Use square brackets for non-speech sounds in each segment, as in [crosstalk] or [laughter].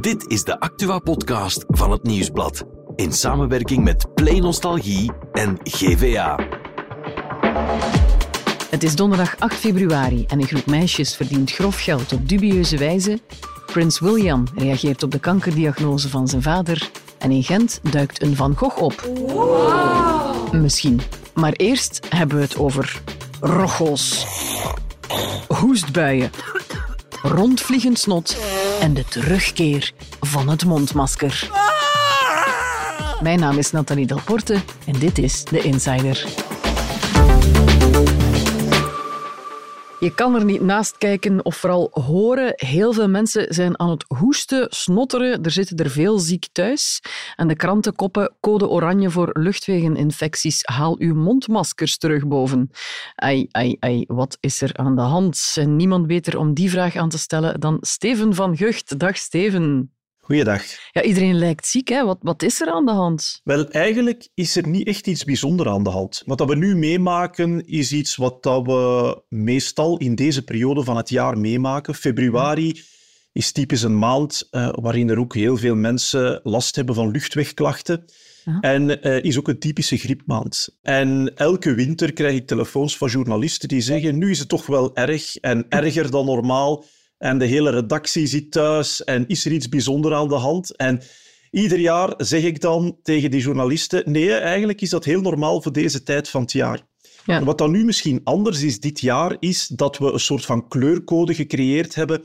Dit is de Actua-podcast van het Nieuwsblad. In samenwerking met Play Nostalgie en GVA. Het is donderdag 8 februari en een groep meisjes verdient grof geld op dubieuze wijze. Prins William reageert op de kankerdiagnose van zijn vader. En in Gent duikt een Van Gogh op. Misschien. Maar eerst hebben we het over rochels, hoestbuien, rondvliegend snot en de terugkeer van het mondmasker. Mijn naam is Nathalie Delporte en dit is De Insider. Je kan er niet naast kijken of vooral horen. Heel veel mensen zijn aan het hoesten, snotteren. Er zitten er veel ziek thuis. En de kranten koppen code oranje voor luchtwegeninfecties. Haal uw mondmaskers terug boven. Ai, ai, ai, wat is er aan de hand? En niemand beter om die vraag aan te stellen dan Steven van Gucht. Dag Steven. Goeiedag. Ja, iedereen lijkt ziek. Hè? Wat, wat is er aan de hand? Wel, eigenlijk is er niet echt iets bijzonders aan de hand. Wat dat we nu meemaken, is iets wat dat we meestal in deze periode van het jaar meemaken. Februari is typisch een maand uh, waarin er ook heel veel mensen last hebben van luchtwegklachten. En uh, is ook een typische griepmaand. En elke winter krijg ik telefoons van journalisten die zeggen: Nu is het toch wel erg en erger dan normaal. En de hele redactie zit thuis en is er iets bijzonders aan de hand? En ieder jaar zeg ik dan tegen die journalisten: nee, eigenlijk is dat heel normaal voor deze tijd van het jaar. Ja. Wat dan nu misschien anders is dit jaar, is dat we een soort van kleurcode gecreëerd hebben.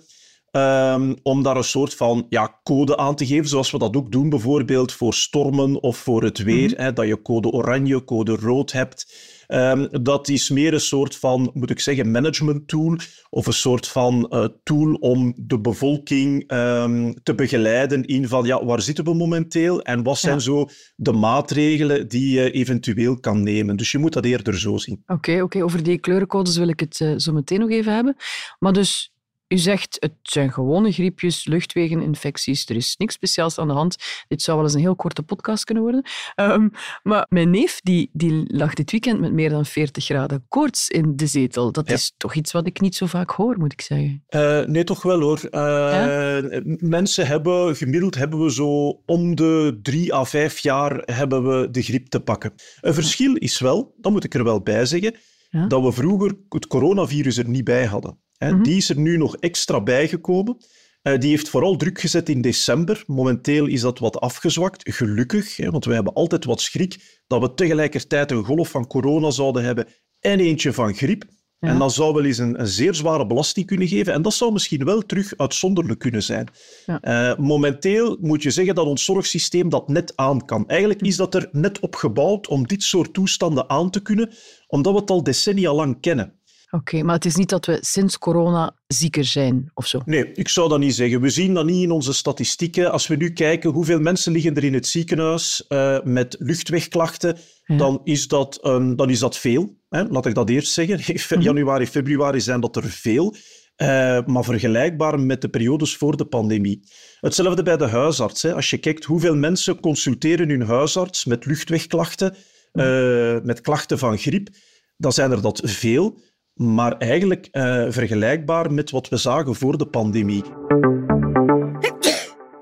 Um, om daar een soort van ja, code aan te geven, zoals we dat ook doen, bijvoorbeeld voor stormen of voor het weer. Mm-hmm. hè, dat je code oranje, code rood hebt. Um, dat is meer een soort van, moet ik zeggen, management tool of een soort van uh, tool om de bevolking um, te begeleiden in van ja, waar zitten we momenteel en wat zijn ja. zo de maatregelen die je eventueel kan nemen. Dus je moet dat eerder zo zien. Oké, okay, okay. over die kleurencodes wil ik het uh, zo meteen nog even hebben. Maar dus u zegt, het zijn gewone griepjes, luchtwegeninfecties, er is niks speciaals aan de hand. Dit zou wel eens een heel korte podcast kunnen worden. Um, maar mijn neef die, die lag dit weekend met meer dan 40 graden koorts in de zetel. Dat ja. is toch iets wat ik niet zo vaak hoor, moet ik zeggen. Uh, nee, toch wel hoor. Uh, ja? Mensen hebben, gemiddeld hebben we zo om de drie à vijf jaar hebben we de griep te pakken. Een verschil is wel, dat moet ik er wel bij zeggen, ja? dat we vroeger het coronavirus er niet bij hadden. Hè, mm-hmm. Die is er nu nog extra bijgekomen. Uh, die heeft vooral druk gezet in december. Momenteel is dat wat afgezwakt, gelukkig. Hè, want wij hebben altijd wat schrik dat we tegelijkertijd een golf van corona zouden hebben en eentje van griep. Ja. En dat zou wel eens een, een, zeer zware belasting kunnen geven. En dat zou misschien wel terug uitzonderlijk kunnen zijn. Ja. Uh, momenteel moet je zeggen dat ons zorgsysteem dat net aan kan. Eigenlijk is dat er net op gebouwd om dit soort toestanden aan te kunnen, omdat we het al decennia lang kennen. Oké, okay, maar het is niet dat we sinds corona zieker zijn of zo? Nee, ik zou dat niet zeggen. We zien dat niet in onze statistieken. Als we nu kijken hoeveel mensen liggen er in het ziekenhuis uh, met luchtwegklachten, ja. dan, is dat, um, dan is dat veel. Hè? Laat ik dat eerst zeggen. [laughs] In januari, februari zijn dat er veel. Uh, maar vergelijkbaar met de periodes voor de pandemie. Hetzelfde bij de huisarts. Hè. Als je kijkt hoeveel mensen consulteren hun huisarts met luchtwegklachten, uh, met klachten van griep, dan zijn er dat veel maar eigenlijk uh, vergelijkbaar met wat we zagen voor de pandemie.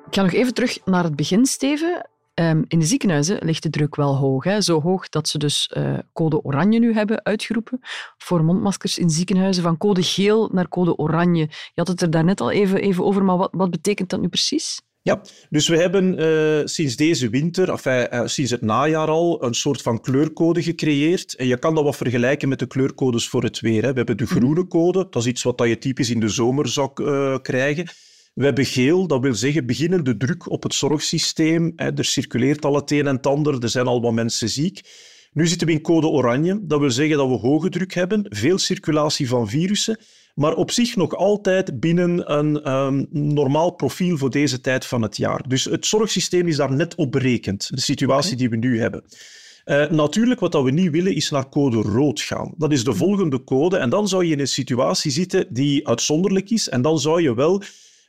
Ik ga nog even terug naar het begin, Steven. Um, in de ziekenhuizen ligt de druk wel hoog. Hè? Zo hoog dat ze dus uh, code oranje nu hebben uitgeroepen voor mondmaskers in ziekenhuizen. Van code geel naar code oranje. Je had het er daarnet al even, even over, maar wat, wat betekent dat nu precies? Ja, dus we hebben uh, sinds deze winter, enfin, uh, sinds het najaar al, een soort van kleurcode gecreëerd. En je kan dat wat vergelijken met de kleurcodes voor het weer. Hè. We hebben de groene code, dat is iets wat je typisch in de zomer zou uh, krijgen. We hebben geel, dat wil zeggen beginnende druk op het zorgsysteem. Hè. Er circuleert al het een en het ander, er zijn al wat mensen ziek. Nu zitten we in code oranje, dat wil zeggen dat we hoge druk hebben, veel circulatie van virussen maar op zich nog altijd binnen een um, normaal profiel voor deze tijd van het jaar. Dus het zorgsysteem is daar net op berekend, de situatie okay. die we nu hebben. Uh, natuurlijk, wat we niet willen, is naar code rood gaan. Dat is de volgende code. En dan zou je in een situatie zitten die uitzonderlijk is. En dan zou je wel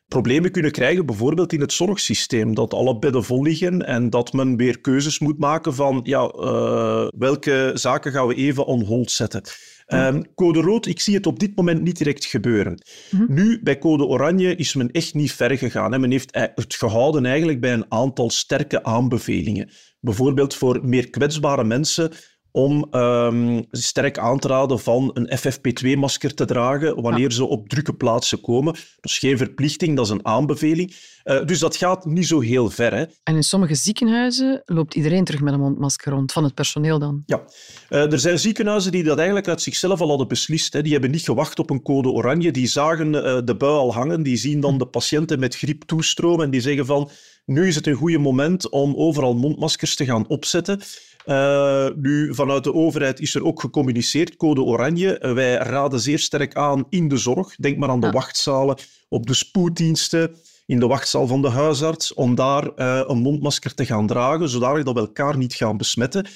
problemen kunnen krijgen, bijvoorbeeld in het zorgsysteem. Dat alle bedden vol liggen en dat men weer keuzes moet maken van ja, uh, welke zaken gaan we even on hold zetten. Um, code rood, ik zie het op dit moment niet direct gebeuren. Mhm. Nu, bij code oranje is men echt niet ver gegaan. Hè. Men heeft het gehouden eigenlijk bij een aantal sterke aanbevelingen. Bijvoorbeeld voor meer kwetsbare mensen om um, sterk aan te raden van een FFP2-masker te dragen wanneer ze op drukke plaatsen komen. Dat is geen verplichting, dat is een aanbeveling. Uh, dus dat gaat niet zo heel ver. Hè. En in sommige ziekenhuizen loopt iedereen terug met een mondmasker rond, van het personeel dan? Ja, uh, er zijn ziekenhuizen die dat eigenlijk uit zichzelf al hadden beslist. Hè. Die hebben niet gewacht op een code oranje. Die zagen uh, de bui al hangen. Die zien dan de patiënten met griep toestromen en die zeggen van nu is het een goede moment om overal mondmaskers te gaan opzetten. Uh, nu, vanuit de overheid is er ook gecommuniceerd, code oranje. Uh, wij raden zeer sterk aan in de zorg. Denk maar aan de wachtzalen, op de spoeddiensten, in de wachtzaal van de huisarts, om daar uh, een mondmasker te gaan dragen, zodat we elkaar niet gaan besmetten.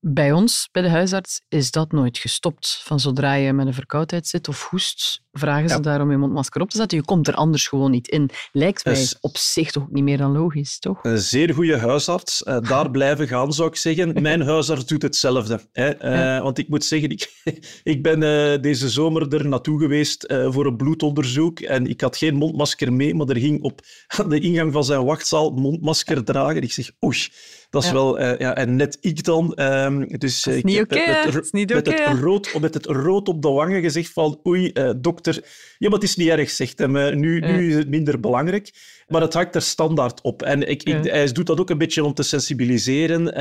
Bij ons, bij de huisarts, is dat nooit gestopt. Van zodra je met een verkoudheid zit of hoest, vragen ze daarom je mondmasker op te zetten. Je komt er anders gewoon niet in. Lijkt mij op zich toch niet meer dan logisch, toch? Een zeer goede huisarts. Uh, daar [laughs] blijven gaan, zou ik zeggen. Mijn huisarts doet hetzelfde. Hè. Uh, Want ik moet zeggen, ik, [laughs] ik ben uh, deze zomer er naartoe geweest voor een bloedonderzoek en ik had geen mondmasker mee, maar er ging op [laughs] de ingang van zijn wachtzaal mondmasker dragen. Ik zeg, oei, dat is wel... ja, en net ik dan. Ehm, dus ik niet oké, okay, met, met, met, het rood, met het rood op de wangen gezegd van oei, dokter ja, maar het is niet erg, zegt hem. Nu, nu is het minder belangrijk. Maar het hangt er standaard op. En ik, ik, hij doet dat ook een beetje om te sensibiliseren.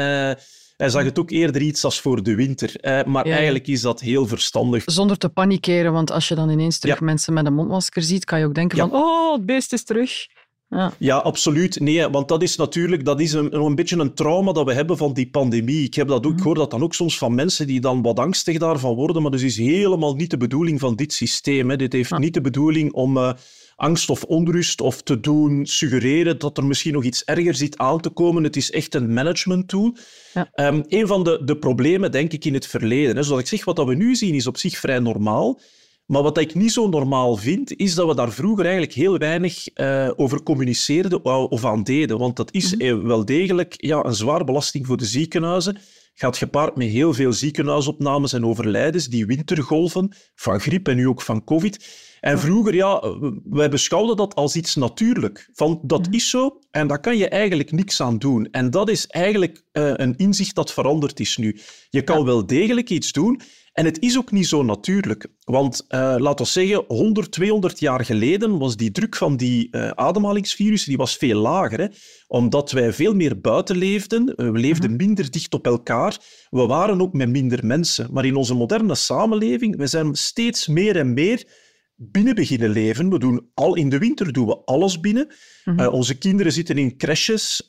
Hij zag het ook eerder iets als voor de winter. Maar eigenlijk is dat heel verstandig. Zonder te panikeren, want als je dan ineens terug mensen met een mondmasker ziet, kan je ook denken van oh, het beest is terug. Ja. ja, absoluut. Nee, want dat is natuurlijk dat is een, een beetje een trauma dat we hebben van die pandemie. Ik, heb dat ook, ik hoor dat dan ook soms van mensen die dan wat angstig daarvan worden, maar dat is helemaal niet de bedoeling van dit systeem. Hè. Dit heeft niet de bedoeling om uh, angst of onrust of te doen suggereren dat er misschien nog iets erger zit aan te komen. Het is echt een management tool. Ja. Um, een van de, de problemen, denk ik, in het verleden, hè, zoals ik zeg, wat we nu zien, is op zich vrij normaal. Maar wat ik niet zo normaal vind, is dat we daar vroeger eigenlijk heel weinig uh, over communiceerden of aan deden. Want dat is mm wel degelijk ja, een zwaar belasting voor de ziekenhuizen. Gaat gepaard met heel veel ziekenhuisopnames en overlijdens, die wintergolven van griep en nu ook van COVID. En vroeger, ja, wij beschouwden dat als iets natuurlijk. Van, dat mhm. is zo en daar kan je eigenlijk niks aan doen. En dat is eigenlijk uh, een inzicht dat veranderd is nu. Je kan wel degelijk iets doen en het is ook niet zo natuurlijk. Want uh, laten we zeggen, 100, 200 jaar geleden was die druk van die uh, ademhalingsvirussen die was veel lager. Hè? Omdat wij veel meer buiten leefden. Eh, we leefden mhm. minder dicht op elkaar. We waren ook met minder mensen. Maar in onze moderne samenleving, we zijn steeds meer en meer binnen beginnen leven. We doen al in de winter doen we alles binnen. Mhm. onze kinderen zitten in crèches,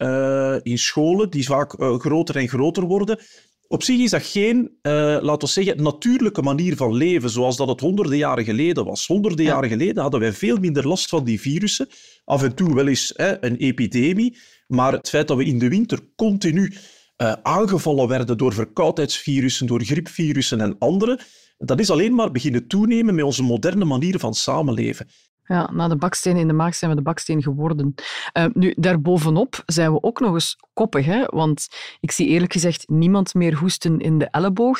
in scholen die vaak groter en groter worden. Op zich is dat geen, uh, laten we zeggen, natuurlijke manier van leven, zoals dat het honderden jaren geleden was. Honderden jaren geleden hadden wij veel minder last van die virussen. Af en toe wel eens hè, een epidemie. Maar het feit dat we in de winter continu uh, aangevallen werden door verkoudheidsvirussen, door griepvirussen en andere, dat is alleen maar beginnen toenemen met onze moderne manier van samenleven. Ja, na de baksteen in de maag zijn we de baksteen geworden. Uh, nu, daarbovenop zijn we ook nog eens koppig, hè? want ik zie eerlijk gezegd niemand meer hoesten in de elleboog.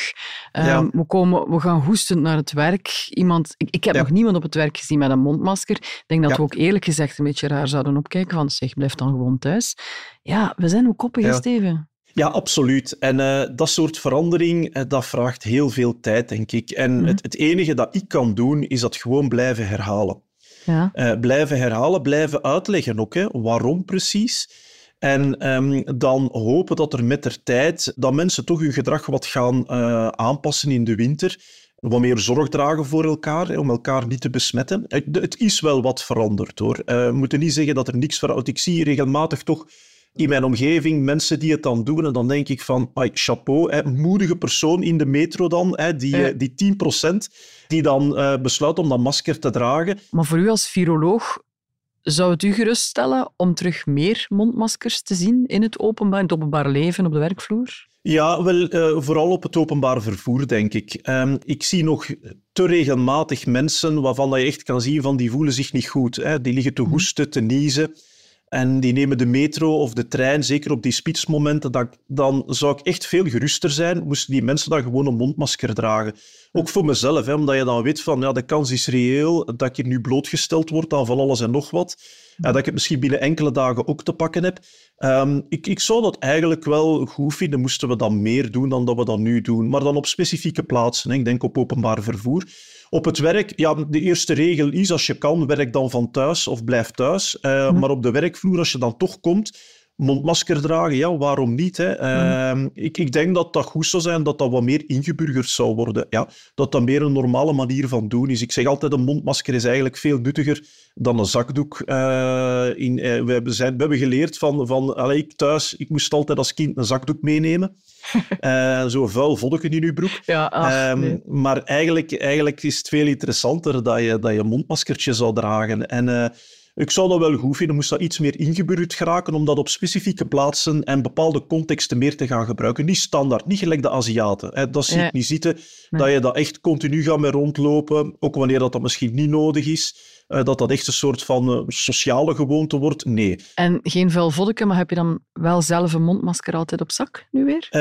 Uh, we, komen, we gaan hoestend naar het werk. Iemand, ik, ik heb nog niemand op het werk gezien met een mondmasker. Ik denk dat we ook eerlijk gezegd een beetje raar zouden opkijken van zeg, blijf dan gewoon thuis. Ja, we zijn ook koppig, Steven? Ja, absoluut. En uh, dat soort verandering, uh, dat vraagt heel veel tijd, denk ik. En mhm. het, het enige dat ik kan doen, is dat gewoon blijven herhalen. Uh, blijven herhalen, blijven uitleggen ook. Hè. Waarom precies? En um, dan hopen dat er met de tijd dat mensen toch hun gedrag wat gaan uh, aanpassen in de winter. Wat meer zorg dragen voor elkaar, om elkaar niet te besmetten. Het, is wel wat veranderd hoor. Uh, we moeten niet zeggen dat er niks verandert. Ik zie regelmatig toch in mijn omgeving mensen die het dan doen. En dan denk ik van, ay, chapeau, hè, moedige persoon in de metro dan, hè, die, ja. die 10% die dan uh, besluit om dat masker te dragen. Maar voor u als viroloog, zou het u geruststellen om terug meer mondmaskers te zien in het openbaar, in het openbaar leven, op de werkvloer? Ja, wel, uh, vooral op het openbaar vervoer, denk ik. Um, ik zie nog te regelmatig mensen waarvan je echt kan zien van die voelen zich niet goed. Hè. Die liggen te mhm. hoesten, te niezen. En die nemen de metro of de trein, zeker op die spitsmomenten, dat, dan zou ik echt veel geruster zijn, moesten die mensen dan gewoon een mondmasker dragen. Ook voor mezelf, hè, omdat je dan weet van, ja, de kans is reëel dat ik hier nu blootgesteld word aan van alles en nog wat. En dat ik het misschien binnen enkele dagen ook te pakken heb. Um, ik, ik zou dat eigenlijk wel goed vinden, moesten we dan meer doen dan dat we dat nu doen. Maar dan op specifieke plaatsen, hè. ik denk op openbaar vervoer. Op het werk, ja, de eerste regel is als je kan, werk dan van thuis of blijf thuis. Uh, Maar op de werkvloer, als je dan toch komt, mondmasker dragen, ja, waarom niet? Hè? Uh, ik, ik denk dat dat goed zou zijn, dat dat wat meer ingeburgerd zou worden. Ja, dat dat meer een normale manier van doen is. Ik zeg altijd, een mondmasker is eigenlijk veel nuttiger dan een zakdoek. Uh, in, uh, we, hebben zijn, we hebben geleerd van, van allez, ik thuis, ik moest altijd als kind een zakdoek meenemen. [laughs] uh, zo vuil vodken in je broek. Ja, ach, um, nee. Maar eigenlijk, eigenlijk is het veel interessanter dat je, dat je een mondmaskertje zou dragen. En ik zou dat wel goed vinden, moest dat iets meer ingeburgerd geraken, om dat op specifieke plaatsen en bepaalde contexten meer te gaan gebruiken. Niet standaard, niet gelijk de Aziaten. Hè. Dat zie ik niet zitten, dat je dat echt continu gaat mee rondlopen, ook wanneer dat, dat misschien niet nodig is. Uh, dat dat echt een soort van uh, sociale gewoonte wordt. Nee. En geen vuil vodka, maar heb je dan wel zelf een mondmasker altijd op zak nu weer? Uh,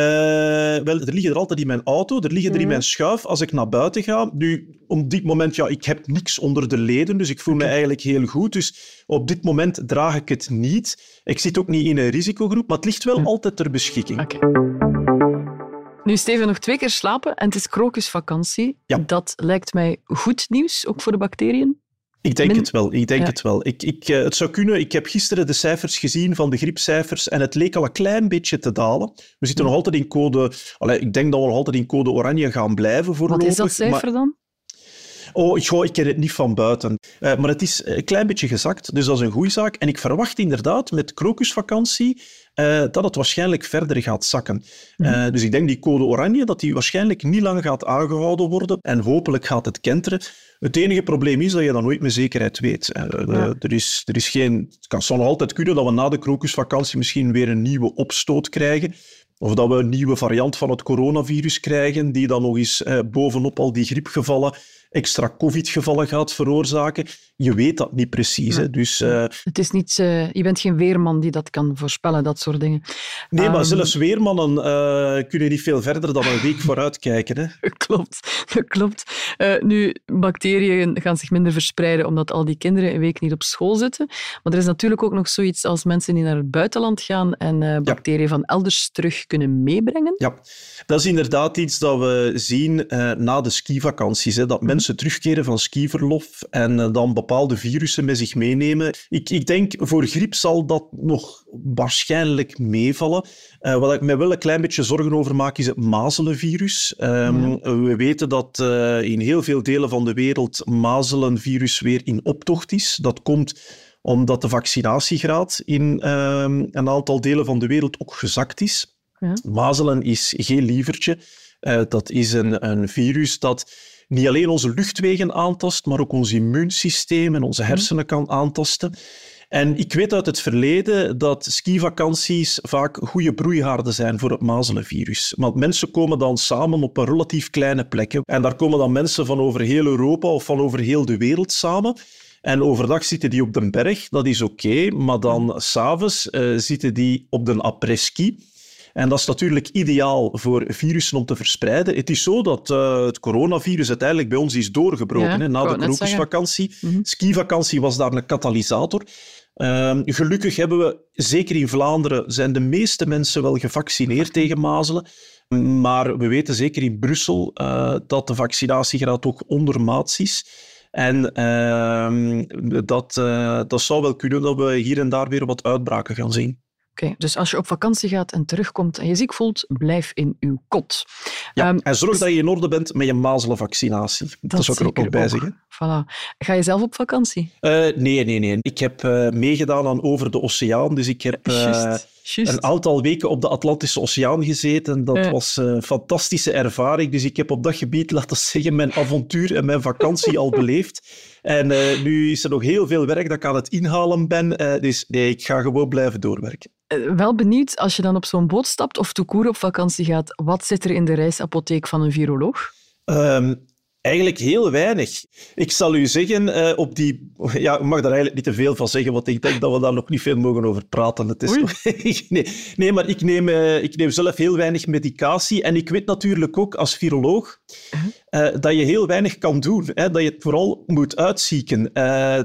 wel, er liggen er altijd in mijn auto, er liggen er in mhm. mijn schuif als ik naar buiten ga. Nu, op dit moment, ja, ik heb niks onder de leden, dus ik voel okay. me eigenlijk heel goed. Dus op dit moment draag ik het niet. Ik zit ook niet in een risicogroep, maar het ligt wel hm. altijd ter beschikking. Okay. Nu, Steven, nog twee keer slapen en het is krokusvakantie. Ja. Dat lijkt mij goed nieuws, ook voor de bacteriën. Ik denk het wel. Ik denk het wel. Ik, ik, uh, het zou kunnen. Ik heb gisteren de cijfers gezien van de griepcijfers en het leek al een klein beetje te dalen. We zitten nog altijd in code. Allee, ik denk dat we nog altijd in code oranje gaan blijven voorlopig. Wat is dat cijfer maar, dan? Oh, ik, ik ken het niet van buiten. Uh, maar het is een klein beetje gezakt, dus dat is een goede zaak. En ik verwacht inderdaad met krokusvakantie uh, dat het waarschijnlijk verder gaat zakken. Uh, dus ik denk die code oranje, dat die waarschijnlijk niet lang gaat aangehouden worden en hopelijk gaat het kenteren. Het enige probleem is dat je dat nooit met zekerheid weet. Uh, ja. er, is, er is geen... Het kan, zal altijd kunnen dat we na de krokusvakantie misschien weer een nieuwe opstoot krijgen. Of dat we een nieuwe variant van het coronavirus krijgen, die dan nog eens bovenop al die griepgevallen extra COVID-gevallen gaat veroorzaken. Je weet dat niet precies. Hè? Dus, uh, het is niet, uh, je bent geen weerman die dat kan voorspellen, dat soort dingen. Nee, maar um, zelfs weermannen uh, kunnen niet veel verder dan een week vooruit kijken. Hè? [laughs] klopt, dat [laughs] klopt. nu, bacteriën gaan zich minder verspreiden omdat al die kinderen een week niet op school zitten. Maar er is natuurlijk ook nog zoiets als mensen die naar het buitenland gaan en bacteriën ja. van elders terug kunnen meebrengen. Ja, dat is inderdaad iets dat we zien na de skivakanties. Hè? Dat mensen terugkeren van skiverlof en uh, dan bepaalde virussen met zich meenemen. Ik, ik denk, voor griep zal dat nog waarschijnlijk meevallen. Uh, wat ik me wel een klein beetje zorgen over maak, is het mazelenvirus. Um, ja. We weten dat uh, in heel veel delen van de wereld mazelenvirus weer in optocht is. Dat komt omdat de vaccinatiegraad in um, een aantal delen van de wereld ook gezakt is. Ja. Mazelen is geen lievertje. Uh, dat is een, een virus dat niet alleen onze luchtwegen aantast, maar ook ons immuunsysteem en onze mhm. hersenen kan aantasten. En ik weet uit het verleden dat skivakanties vaak goede broeihaarden zijn voor het mazelenvirus. Want mensen komen dan samen op een relatief kleine plekken. En daar komen dan mensen van over heel Europa of van over heel de wereld samen. En overdag zitten die op de berg, dat is oké. Okay, maar dan mhm. s'avonds uh, zitten die op de après-ski. En dat is natuurlijk ideaal voor virussen om te verspreiden. Het is zo dat uh, het coronavirus uiteindelijk bij ons is doorgebroken ja, hè, na de krokusvakantie. Mm -hmm. Skivakantie was daar een katalysator. Uh, gelukkig hebben we, zeker in Vlaanderen, zijn de meeste mensen wel gevaccineerd tegen mazelen. Maar we weten zeker in Brussel uh, dat de vaccinatiegraad ook ondermaats is. En uh, dat, uh, dat zou wel kunnen dat we hier en daar weer wat uitbraken gaan zien. Okay, dus als je op vakantie gaat en terugkomt en je ziek voelt, blijf in uw kot. Ja, um, en zorg dat je in orde bent met je mazelenvaccinatie. Dat, dat zou ik er ook nog bij zeggen. Voilà. Ga je zelf op vakantie? Uh, nee, nee, nee. Ik heb uh, meegedaan aan Over de Oceaan, dus ik heb... Uh, Een aantal weken op de Atlantische Oceaan gezeten. Dat Ja. was een fantastische ervaring. Dus ik heb op dat gebied, laten we zeggen, mijn avontuur en mijn vakantie al beleefd. En eh, nu is er nog heel veel werk dat ik aan het inhalen ben. Eh, dus nee, ik ga gewoon blijven doorwerken. Eh, Wel benieuwd, als je dan op zo'n boot stapt of toekoer op vakantie gaat, wat zit er in de reisapotheek van een viroloog? Ehm, eigenlijk heel weinig. Ik zal u zeggen, eh, op die... Ja, ik mag daar eigenlijk niet te veel van zeggen, want ik denk dat we daar nog niet veel mogen over praten. Het is nog- nee, nee, maar ik neem, eh, ik neem zelf heel weinig medicatie. En ik weet natuurlijk ook als viroloog eh, dat je heel weinig kan doen. Hè, dat je het vooral moet uitzieken.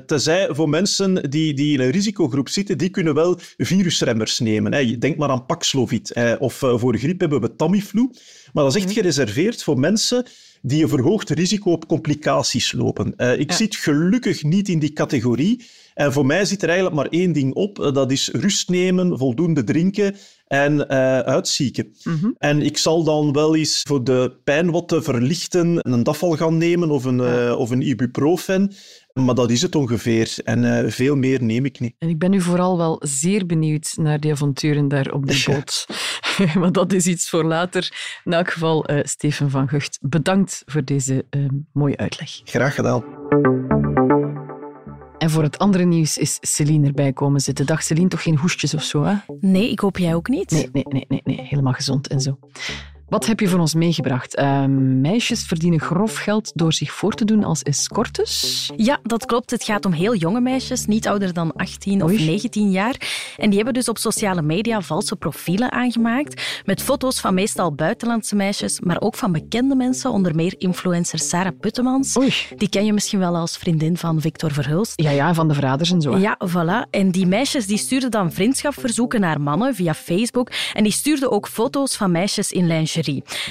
Tenzij voor mensen die, die in een risicogroep zitten, die kunnen wel virusremmers nemen. Hè. Je Denk maar aan Paxlovid. of voor griep hebben we Tamiflu. Maar dat is echt gereserveerd voor mensen die een verhoogd risico op complicaties lopen. Eh, ik Ja. zit gelukkig niet in die categorie. En voor mij zit er eigenlijk maar één ding op. eh, dat is rust nemen, voldoende drinken en eh, uitzieken. Mhm. En ik zal dan wel eens voor de pijn wat te verlichten een dafal gaan nemen of een, Ja. eh, of een ibuprofen. Maar dat is het ongeveer. En eh, veel meer neem ik niet. En ik ben nu vooral wel zeer benieuwd naar die avonturen daar op de Ja. [laughs] boot. [laughs] maar dat is iets voor later. In elk geval, Steven van Gucht, bedankt voor deze mooie uitleg. Graag gedaan. En voor het andere nieuws is Celine erbij komen zitten. Dag Celine, toch geen hoestjes of zo, hè? Nee, ik hoop jij ook niet. Nee, nee, nee, nee, nee. helemaal gezond en zo. Wat heb je voor ons meegebracht? Eh, meisjes verdienen grof geld door zich voor te doen als escortes. Ja, dat klopt. Het gaat om heel jonge meisjes, niet ouder dan 18 of Oei. 19 jaar. En die hebben dus op sociale media valse profielen aangemaakt. Met foto's van meestal buitenlandse meisjes, maar ook van bekende mensen, onder meer influencer Sarah Puttemans. Oei. Die ken je misschien wel als vriendin van Victor Verhulst. Ja, ja, van de verraders en zo. hè. Ja, voilà. En die meisjes die stuurden dan vriendschapverzoeken naar mannen via Facebook. En die stuurden ook foto's van meisjes in lingerie.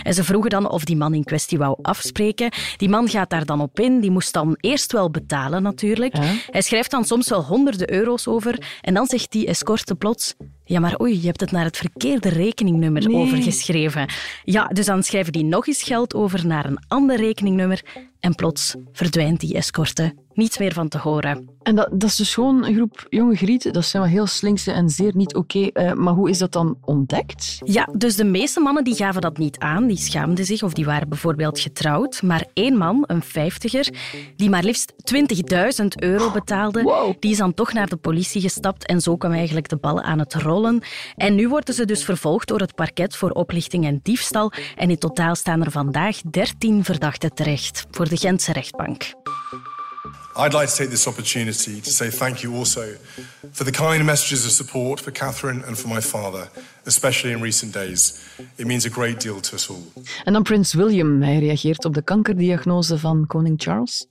En ze vroegen dan of die man in kwestie wou afspreken. Die man gaat daar dan op in. Die moest dan eerst wel betalen, natuurlijk. Hij schrijft dan soms wel honderden euro's over. En dan zegt die escorte plots... Ja, maar oei, je hebt het naar het verkeerde rekeningnummer Nee. overgeschreven. Ja, dus dan schrijven die nog eens geld over naar een ander rekeningnummer. En plots verdwijnt die escorte. Niets meer van te horen. En dat, dat is dus gewoon een groep jonge grieten. Dat zijn wel heel slinkse en zeer niet oké. Eh, maar hoe is dat dan ontdekt? Ja, dus de meeste mannen die gaven dat niet aan. Die schaamden zich of die waren bijvoorbeeld getrouwd. Maar één man, een vijftiger, die maar liefst 20.000 euro betaalde, Wow. die is dan toch naar de politie gestapt en zo kwam eigenlijk de bal aan het rollen. En nu worden ze dus vervolgd door het parket voor oplichting en diefstal. En in totaal staan er vandaag 13 verdachten terecht voor de Gentse rechtbank. I'd like to take this opportunity to say thank you also for the kind messages of support for Catherine and for my father, especially in recent days. It means a great deal to us all. En dan Prins William. Hij reageert op de kankerdiagnose van koning Charles.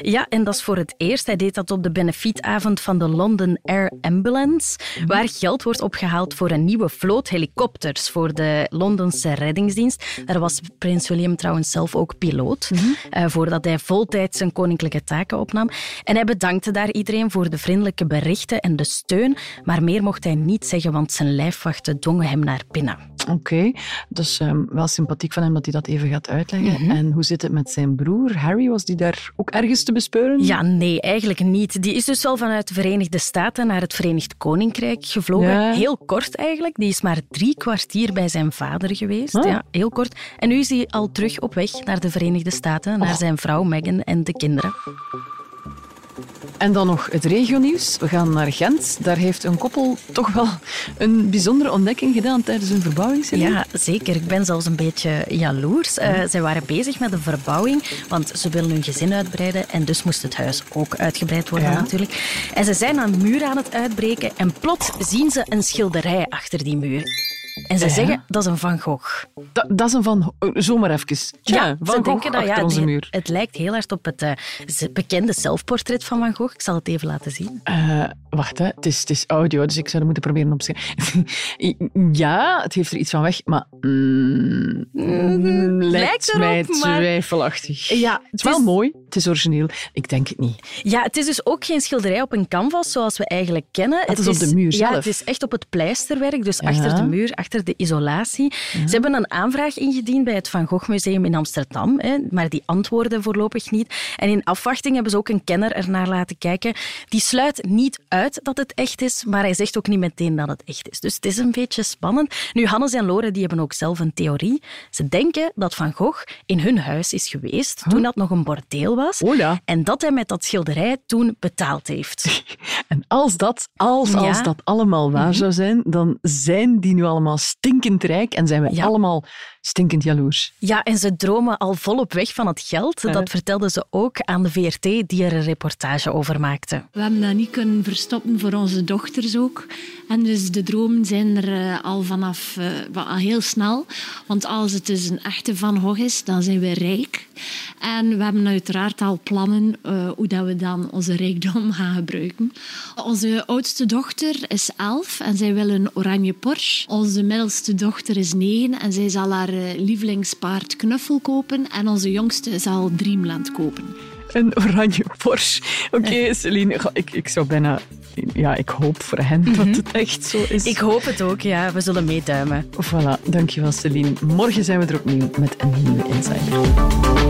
Ja, en dat is voor het eerst. Hij deed dat op de benefietavond van de London Air Ambulance, waar geld wordt opgehaald voor een nieuwe vloot helikopters voor de Londense reddingsdienst. Daar was prins William trouwens zelf ook piloot, eh, voordat hij voltijds zijn koninklijke taken opnam. En hij bedankte daar iedereen voor de vriendelijke berichten en de steun, maar meer mocht hij niet zeggen, want zijn lijfwachten dwongen hem naar binnen. Oké, dus ehm, wel sympathiek van hem dat hij dat even gaat uitleggen. En hoe zit het met zijn broer? Harry, was die daar ook ergens te bespeuren? Ja, nee, eigenlijk niet. Die is dus wel vanuit de Verenigde Staten naar het Verenigd Koninkrijk gevlogen. Ja. Heel kort eigenlijk. Die is maar drie kwartier bij zijn vader geweest. Ah. Ja, heel kort. En nu is hij al terug op weg naar de Verenigde Staten, naar zijn vrouw Meghan en de kinderen. En dan nog het regionieuws. We gaan naar Gent. Daar heeft een koppel toch wel een bijzondere ontdekking gedaan tijdens hun verbouwing. Ja, zeker. Ik ben zelfs een beetje jaloers. Eh, zij waren bezig met de verbouwing, want ze willen hun gezin uitbreiden en dus moest het huis ook uitgebreid worden Ja. natuurlijk. En ze zijn een muur aan het uitbreken en plots zien ze een schilderij achter die muur. En ze Ja. zeggen, dat is een Van Gogh. Dat, dat is een van... oh, Zomaar even. Tja, van ze Gogh denken dat ja, onze muur. het lijkt heel hard op het eh, bekende zelfportret van Van Gogh. Ik zal het even laten zien. Eh, wacht, hè. Het, is, het is audio, dus ik zou dat moeten proberen opschrijven. [laughs] ja, het heeft er iets van weg, maar... mm, [laughs] lijkt lijkt erop, mij maar- twijfelachtig. Ja, Het is wel mooi. Het is origineel. Ik denk het niet. Ja, het is dus ook geen schilderij op een canvas zoals we eigenlijk kennen. Het is op de muur Ja, zelf. het is echt op het pleisterwerk, dus Ja. achter de muur, achter de isolatie. Ze hebben een aanvraag ingediend bij het Van Gogh Museum in Amsterdam, hè, maar die antwoorden voorlopig niet. En in afwachting hebben ze ook een kenner ernaar laten kijken. Die sluit niet uit dat het echt is, maar hij zegt ook niet meteen dat het echt is. Dus het is een beetje spannend. Nu, Hannes en Lore die hebben ook zelf een theorie. Ze denken dat Van Gogh in hun huis is geweest toen dat nog een bordeel was. Oh ja. En dat hij met dat schilderij toen betaald heeft. [laughs] En als dat, als, als Ja. dat allemaal waar zou zijn, dan zijn die nu allemaal stinkend rijk en zijn we Ja. allemaal stinkend jaloers. Ja, en ze dromen al volop weg van het geld. Dat vertelden ze ook aan de VRT, die er een reportage over maakte. We hebben dat niet kunnen verstoppen voor onze dochters ook. En dus de dromen zijn er eh, al vanaf eh, al heel snel. Want als het dus een echte Van Gogh is, dan zijn we rijk. En we hebben uiteraard al plannen eh, hoe dat we dan onze rijkdom [laughs] gaan gebruiken. Onze oudste dochter is elf en zij wil een oranje Porsche. Onze middelste dochter is negen en zij zal haar eh, lievelingspaard Knuffel kopen. En onze jongste zal Dreamland kopen. Een oranje Porsche. Oké, Celine, ik, ik zou bijna... Ja, ik hoop voor hen dat het echt zo is. Ik hoop het ook, ja. We zullen meeduimen. Voilà, dankjewel Celine. Morgen zijn we er opnieuw met een nieuwe Insider.